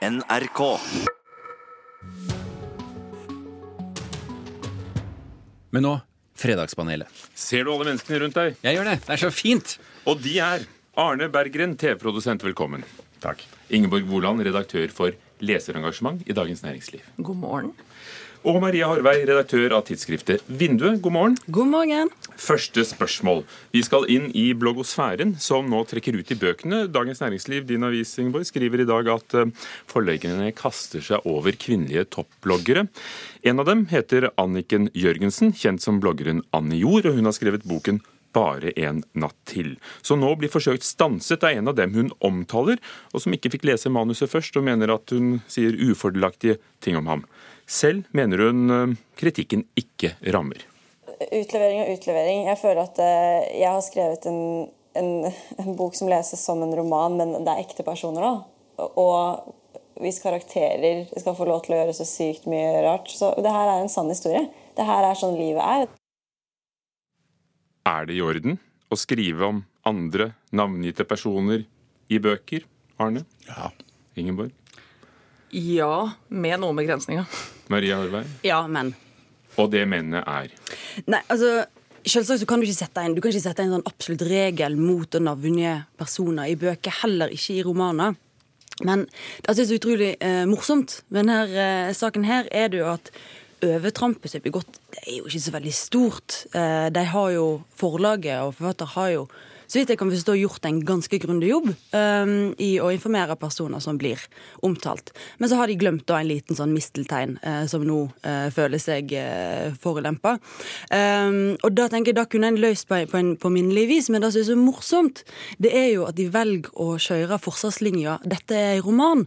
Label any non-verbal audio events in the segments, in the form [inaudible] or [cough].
NRK. Men nå Fredagspanelet. Ser du alle menneskene rundt deg? Jeg gjør det. Det er så fint. Og de er Arne Berggren, TV-produsent, velkommen. Takk. Ingeborg Woland, redaktør for leserengasjement i Dagens Næringsliv. God morgen. Og Maria Horvei, redaktør av tidsskriftet Vinduet. God morgen. God morgen. Første spørsmål. Vi skal inn i bloggosfæren, som nå trekker ut i bøkene. Dagens Næringsliv, din avis, Ingeborg, skriver i dag at eh, forleggerne kaster seg over kvinnelige toppbloggere. En av dem heter Anniken Jørgensen, kjent som bloggeren Annie Jord, og hun har skrevet boken bare en natt til. Så nå blir forsøkt stanset av en av dem hun omtaler, og som ikke fikk lese manuset først, og mener at hun sier ufordelaktige ting om ham. Selv mener hun eh, kritikken ikke rammer. Utlevering og utlevering. Jeg føler at eh, jeg har skrevet en, en, en bok som leses som en roman, men det er ekte personer, da. Og hvis karakterer skal få lov til å gjøre så sykt mye rart Så det her er en sann historie. Det her er sånn livet er. Er det i orden å skrive om andre navngitte personer i bøker, Arne? Ja. Ingeborg? Ja, med noen begrensninger. Maria Horvei? Ja, men. Og det mennet er Nei, altså Selvsagt så kan du ikke sette inn, du kan ikke sette en sånn absolutt regel mot å navngi personer i bøker, heller ikke i romaner. Men det som er så utrolig eh, morsomt med denne eh, saken, her, er det jo at overtrampet som er begått, det er jo ikke så veldig stort. Eh, de har jo Forlaget og forfatter har jo så vidt jeg kan forstå, gjort en ganske grundig jobb um, i å informere personer som blir omtalt. Men så har de glemt da en liten sånn misteltein uh, som nå uh, føler seg uh, forulempa. Um, og da tenker jeg da kunne en løst på, på, en, på minnelig vis, men det som er så morsomt, det er jo at de velger å kjøre forsvarslinja 'dette er en roman'.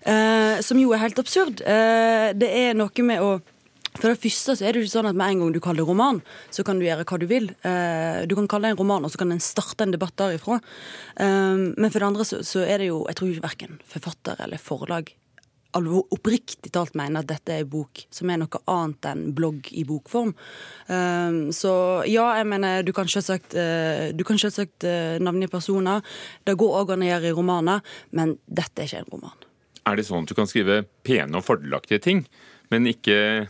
Uh, som jo er helt absurd. Uh, det er noe med å for det første så er det jo ikke sånn at Med en gang du kaller det roman, så kan du gjøre hva du vil. Uh, du kan kalle det en roman, og så kan en starte en debatt derifra. men for det andre så, er det jo Jeg tror ikke verken forfatter eller forlag oppriktig talt mener at dette er en bok som er noe annet enn blogg i bokform. så ja, jeg mener du kan selvsagt, du kan selvsagt navngi personer. Det går òg an å gjøre i romaner, men dette er ikke en roman. Er det sånn at du kan skrive pene og fordelaktige ting, men ikke,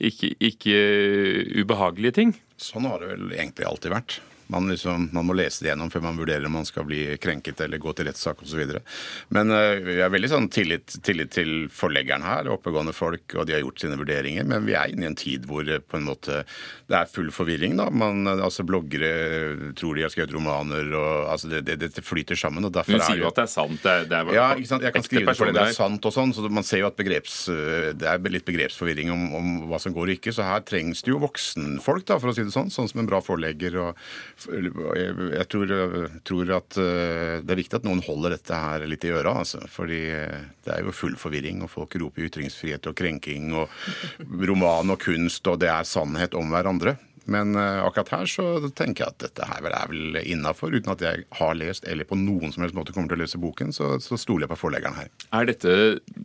ikke, ikke ubehagelige ting? Sånn har det vel egentlig alltid vært. Man, liksom, man, må lese det gjennom før man vurderer om man skal bli krenket eller gå til rettssak osv. Men vi jeg har veldig sånn tillit, tillit, til forleggeren her, oppegående folk, og de har gjort sine vurderinger. Men vi er inne i en tid hvor uh, på en måte det er full forvirring. da. Man, uh, altså Bloggere tror de har skrevet romaner, og altså det, det, det flyter sammen. og derfor Hun sier jo at det er sant. Det er, det er ja, ikke sant? Jeg kan skrive det fordi det er sant og sånn, så man ser jo at begreps, det er litt begrepsforvirring om, om, hva som går og ikke. Så her trengs det jo voksenfolk, da, for å si det sånn. Sånn som en bra forlegger. og jeg tror, tror, at eh, det er viktig at noen holder dette her litt i øra. Altså. Fordi eh, det er jo full forvirring, og folk roper ytringsfrihet og krenking og roman og kunst, og det er sannhet om hverandre. Men uh, akkurat her så tenker jeg at dette her er vel innafor. Uten at jeg har lest eller på noen som helst måte kommer til å lese boken, så, så stoler jeg på forleggeren her. Er dette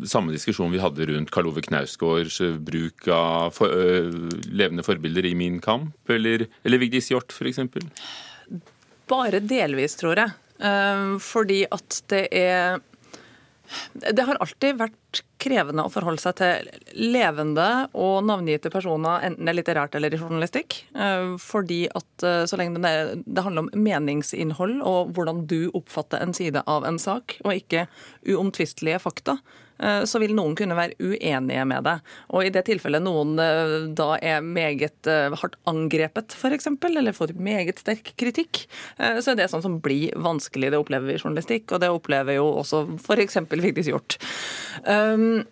samme diskusjon vi hadde rundt Karl Ove Knausgårds bruk av for, øh, levende forbilder i Min kamp, eller, eller Vigdis Hjorth f.eks.? Bare delvis, tror jeg. Fordi at det er Det har alltid vært krevende å forholde seg til levende og navngitte personer, enten det er litterært eller i journalistikk. Fordi at så lenge det, det, handler om meningsinnhold og hvordan du oppfatter en side av en sak, og ikke uomtvistelige fakta, så vil noen kunne være uenige med det. Og i det tilfellet noen da er meget hardt angrepet, f.eks., eller får meget sterk kritikk, så er det sånn som blir vanskelig. Det opplever vi i journalistikk, og det opplever jo også f.eks. Vigdis Hjorth. Um,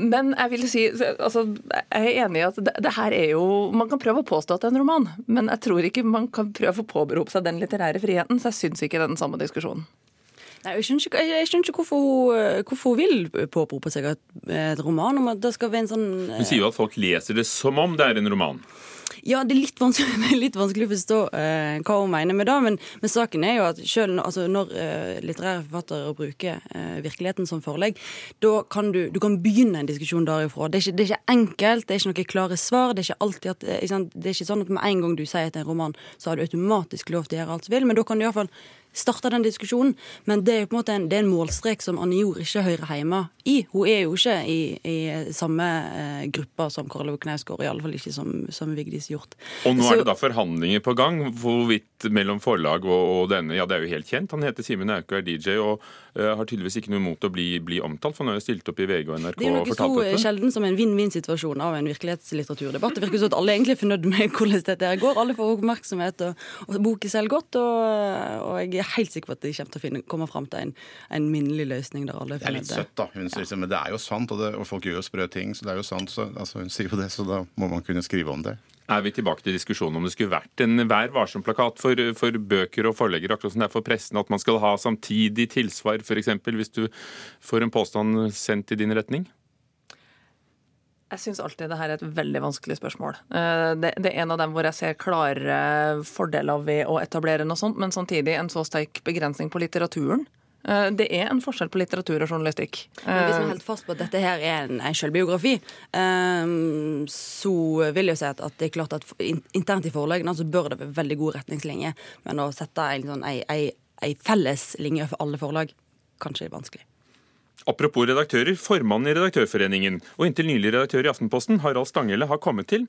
men jeg vil si, altså, jeg er enig i at det, det, her er jo Man kan prøve å påstå at det er en roman, men jeg tror ikke man kan prøve å påberope seg den litterære friheten, så jeg syns ikke den samme diskusjonen. Nei, jeg skjønner ikke, jeg skjønner ikke hvorfor, hun, hvorfor, hun, vil påberope seg et roman. om at det skal være en sånn... Hun sier jo at folk leser det som om det er en roman. Ja, det er litt vanskelig, [laughs] litt vanskelig å forstå eh, hva hun mener med det. Men, men, saken er jo at selv altså, når eh, litterære forfattere bruker eh, virkeligheten som forelegg, da kan du, du kan begynne en diskusjon derifra. Det er, ikke, det er, ikke, enkelt, det er ikke noen klare svar. Det er ikke alltid at, ikke det er ikke sånn at med en gang du sier at det er en roman, så har du automatisk lov til å gjøre alt du vil. Men da kan du iallfall starta den diskusjonen. Men det er jo på en måte en, det er en målstrek som Anne Jord ikke hører hjemme i. Hun er jo ikke i, i samme eh, gruppa som Kåre Knausgård, iallfall ikke som, som Vigdis Hjorth. Og nå er det da forhandlinger på gang hvorvidt mellom forlag og, og, denne. Ja, det er jo helt kjent. Han heter Simen Auke og er DJ og uh, har tydeligvis ikke noe imot å bli, bli omtalt, for han har jo stilt opp i VG og NRK og fortalt dette. Det er jo noe så sjelden som en vinn-vinn-situasjon av en virkelighetslitteraturdebatt. Det virker som at alle egentlig er fornøyd med hvordan dette går. Alle får oppmerksomhet, og, og boken selger godt. Og, og, jeg er helt sikker på at de kommer til å finne, komme fram til en, en minnelig løsning der alle er fornøyde. Det er litt søtt, da. Hun, ja. liksom, men det er jo sant, og, det, og, folk gjør jo sprø ting, så det er jo sant. Så, altså, hun sier jo det, så da må man kunne skrive om det er vi tilbake til diskusjonen om det skulle vært en Vær varsom-plakat for, for, bøker og forleggere, akkurat som det er for pressen, at man skal ha samtidig tilsvar, f.eks. hvis du får en påstand sendt i din retning? Jeg syns alltid det her er et veldig vanskelig spørsmål. Eh, det, det, er en av dem hvor jeg ser klare fordeler ved å etablere noe sånt, men samtidig en så sterk begrensning på litteraturen. Eh, det er en forskjell på litteratur og journalistikk. Men hvis vi holder fast på at dette her er en, en selvbiografi, um, så vil jeg si at, at, det er klart at internt i forlagene så bør det være veldig gode retningslinjer. Men å sette en, sånn, ei, ei, ei felles linje for alle forlag, kanskje er vanskelig. Apropos redaktører. Formannen i Redaktørforeningen og inntil nylig redaktør i Aftenposten, Harald Stanghelle, har kommet til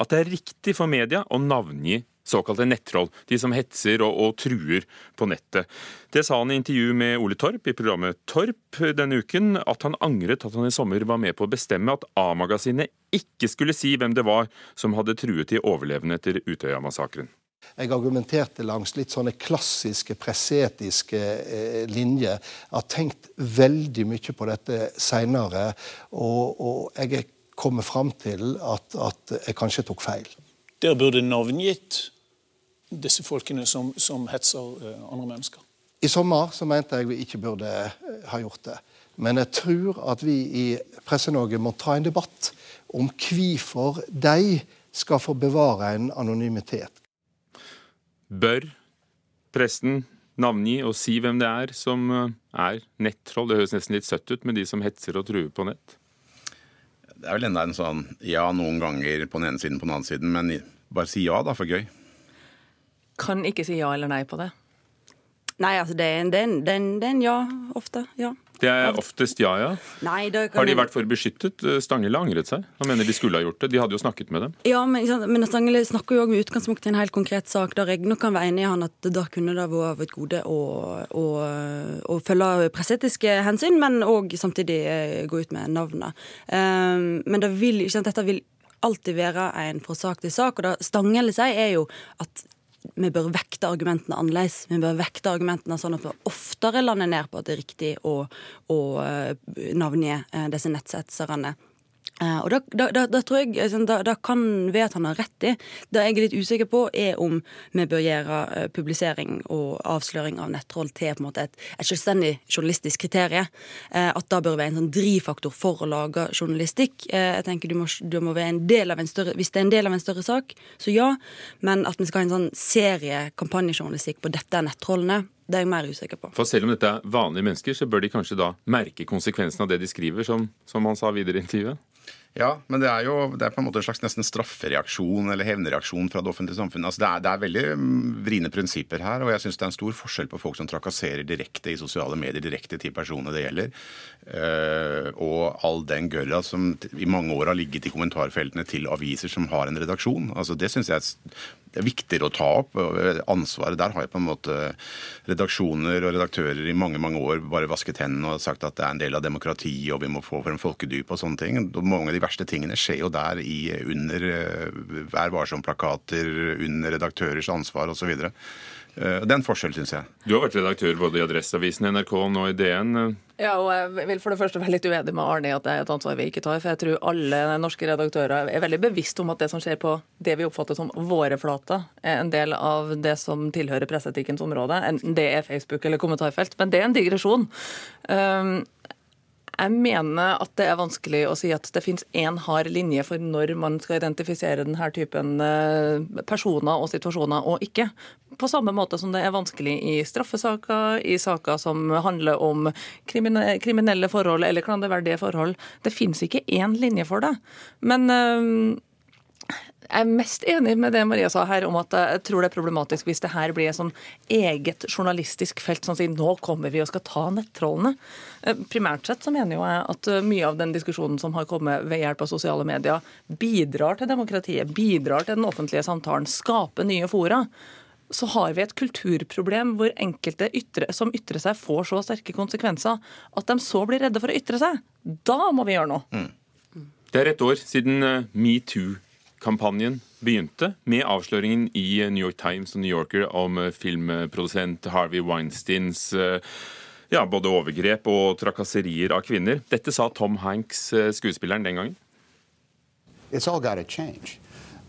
at det er riktig for media å navngi såkalte nettroll, de som hetser og, og, truer på nettet. Det sa han i intervju med Ole Torp i programmet Torp denne uken, at han angret at han i sommer var med på å bestemme at A-magasinet ikke skulle si hvem det var som hadde truet de overlevende etter Utøya-massakren. Jeg argumenterte langs litt sånne klassiske presseetiske eh, linjer. Jeg har tenkt veldig mye på dette seinere, og, og, jeg er kommet fram til at, at jeg kanskje tok feil. Dere burde navngitt disse folkene som, som hetser uh, andre mennesker. I sommer så mente jeg vi ikke burde uh, ha gjort det. Men jeg tror at vi i Presse-Norge må ta en debatt om hvorfor de skal få bevare en anonymitet. Bør presten navngi og si hvem det er som eh, er nettroll? Det høres nesten litt søtt ut med de som hetser og truer på nett. Det er vel enda en sånn ja noen ganger på den ene siden, på den andre siden, men bare si ja, da, for gøy. Kan ikke si ja eller nei på det. Nei, altså det er en, det er en, det er en ja, ofte. Ja. Det er oftest ja, ja. Nei, har de vært for beskyttet? Stangele angret seg. Han mener de skulle ha gjort det. De hadde jo snakket med dem. Ja, men, men Stangele snakker jo òg med utgangspunkt i en helt konkret sak der jeg nok kan være enig i han at da kunne det vært et gode å, å, å følge presseetiske hensyn, men òg samtidig eh, gå ut med navnet. Um, men det vil, dette vil alltid være en fra sak til sak. Og det Stangele sier, er jo at vi bør vekte argumentene annerledes. Vi bør vekte argumentene sånn at vi oftere lander ned på at det er riktig å, å eh, navngi eh, disse nettsetserne. Uh, og da, da, da, da, tror jeg altså, da, kan vi at han har rett i. Det jeg er litt usikker på, er om vi bør gjøre uh, publisering og avsløring av nettroll til på en måte et, et selvstendig journalistisk kriterium. At da bør være en sånn drivfaktor for å lage journalistikk. jeg tenker du må, du må, være en del av en større, Hvis det er en del av en større sak, så ja. Men at vi skal ha en sånn serie kampanjejournalistikk på dette nettrollene, det er jeg mer usikker på. For selv om dette er vanlige mennesker, så bør de kanskje da merke konsekvensen av det de skriver, som, som han sa videre i intervjuet? Ja, men det er jo det er på en måte en slags nesten straffereaksjon eller hevnreaksjon fra det offentlige samfunnet. Altså det, er, det er veldig mm, vriene prinsipper her, og jeg syns det er en stor forskjell på folk som trakasserer direkte i sosiale medier, direkte til personene det gjelder, uh, og all den gørra som i mange år har ligget i kommentarfeltene til aviser som har en redaksjon. Altså Det syns jeg det er viktigere å ta opp. Ansvaret der har jeg på en måte redaksjoner og redaktører i mange mange år bare vasket hendene og sagt at det er en del av demokratiet og vi må få for en folkedyp og sånne ting. Mange av de verste tingene skjer jo der i, under eh, Vær varsom-plakater, under redaktørers ansvar osv. Eh, det er en forskjell, syns jeg. Du har vært redaktør både i Adresseavisen, NRK og nå i DN. Ja, og jeg vil for det første være litt uenig med Arne i at det er et ansvar vi ikke tar. For jeg tror alle norske redaktører er veldig bevisst om at det som skjer på det vi oppfatter som våre flater, er en del av det som tilhører presseetikkens område. Enten det er Facebook eller kommentarfelt. Men det er en digresjon. Um, jeg mener at det er vanskelig å si at det finnes én hard linje for når man skal identifisere denne typen eh, personer og situasjoner og ikke. På samme måte som det er vanskelig i straffesaker, i saker som handler om kriminelle forhold eller klanderverdige forhold. Det finnes ikke én linje for det. Men eh, Jeg er mest enig med det Maria sa her, om at jeg tror det er problematisk hvis det her blir et sånn eget journalistisk felt som sier nå kommer vi og skal ta nettrollene. Eh, primært sett så mener jo jeg at eh, mye av den diskusjonen som har kommet ved hjelp av sosiale medier, bidrar til demokratiet, bidrar til den offentlige samtalen, skaper nye fora så har vi et kulturproblem hvor enkelte ytre, som ytrer seg, får så sterke konsekvenser at de så blir redde for å ytre seg. Da må vi gjøre noe. Mm. Det er et år siden metoo kampanjen begynte, med avsløringen i New York Times og New Yorker om eh, filmprodusent Harvey Weinsteins eh, ja, både overgrep og trakasserier av kvinner. Dette sa Tom Hanks, eh, skuespilleren, den gangen. It's all got to change.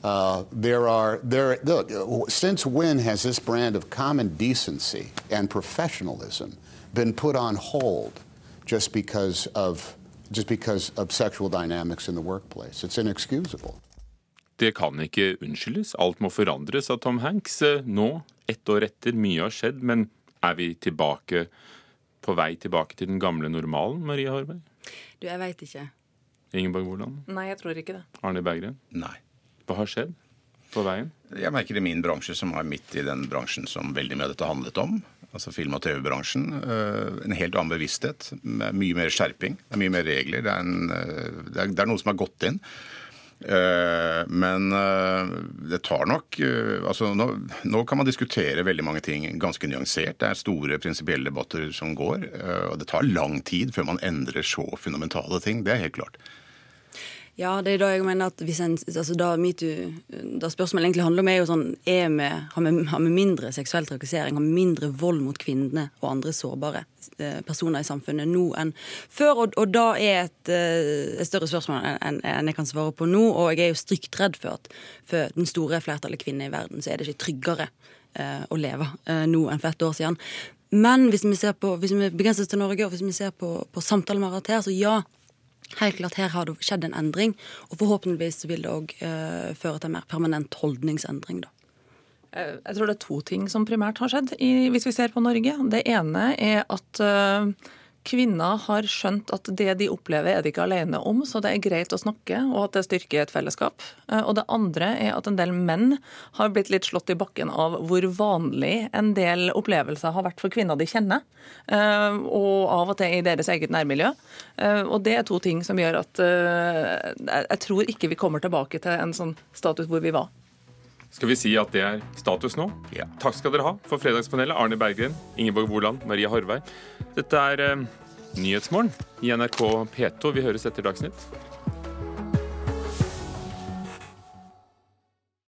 Uh, there are there look since when has this brand of common decency and professionalism been put on hold just because of just because of sexual dynamics in the workplace? It's inexcusable. Det kan ikke unnskyldes. Alt må forandres, sa Tom Hanks. Nå, ett år etter, mye har skjedd, men er vi tilbake på vei tilbake til den gamle normalen, Maria Horberg? Du, jeg veit ikke. Ingeborg Woland? Nei, jeg tror ikke det. Arne Berggren? Nei. Hva har skjedd på veien? Jeg merker det i min bransje, som er midt i den bransjen som veldig mye av dette handlet om. Altså film- og TV-bransjen. Eh, en helt annen bevissthet. Mye mer skjerping. Det er mye mer regler. Det er, en, eh, det er, det er noe som har gått inn. Eh, men eh, det tar nok eh, altså nå, nå, kan man diskutere veldig mange ting ganske nyansert. Det er store prinsipielle debatter som går. Og det tar lang tid før man endrer så fundamentale ting. Det er helt klart. Ja, det er da jeg mener at hvis en, altså da, MeToo, da spørsmålet egentlig handler om, er jo sånn er vi, har, vi, mindre seksuell trakassering, har vi mindre vold mot kvinnene og andre sårbare eh, personer i samfunnet nå enn før? Og, og da er et, eh, et, større spørsmål enn, enn jeg kan svare på nå. Og jeg er jo stygt redd for at for den store flertallet kvinner i verden, så er det ikke tryggere eh, å leve eh, nå enn for ett år siden. Men hvis vi, ser på, hvis vi begrenser oss til Norge, og hvis vi ser på, på har hatt her, så ja, Helt klart, Her har det skjedd en endring, og forhåpentligvis vil det òg eh, føre til en mer permanent holdningsendring. da. Eh, jeg tror det er to ting som primært har skjedd i, hvis vi ser på Norge. Det ene er at uh, kvinner har skjønt at det de opplever, er de ikke alene om, så det er greit å snakke, og at det styrker et fellesskap. Eh, og det andre er at en del menn har blitt litt slått i bakken av hvor vanlig en del opplevelser har vært for kvinner de kjenner, eh, og av og til i deres eget nærmiljø. Eh, og det er to ting som gjør at jeg tror ikke vi kommer tilbake til en sånn status hvor vi var. Skal vi si at det er status nå? Ja. Takk skal dere ha for Fredagspanelet. Arne Berggren, Ingeborg Woland, Maria Horvei. Dette er eh, Nyhetsmorgen i NRK P2. Vi høres etter Dagsnytt.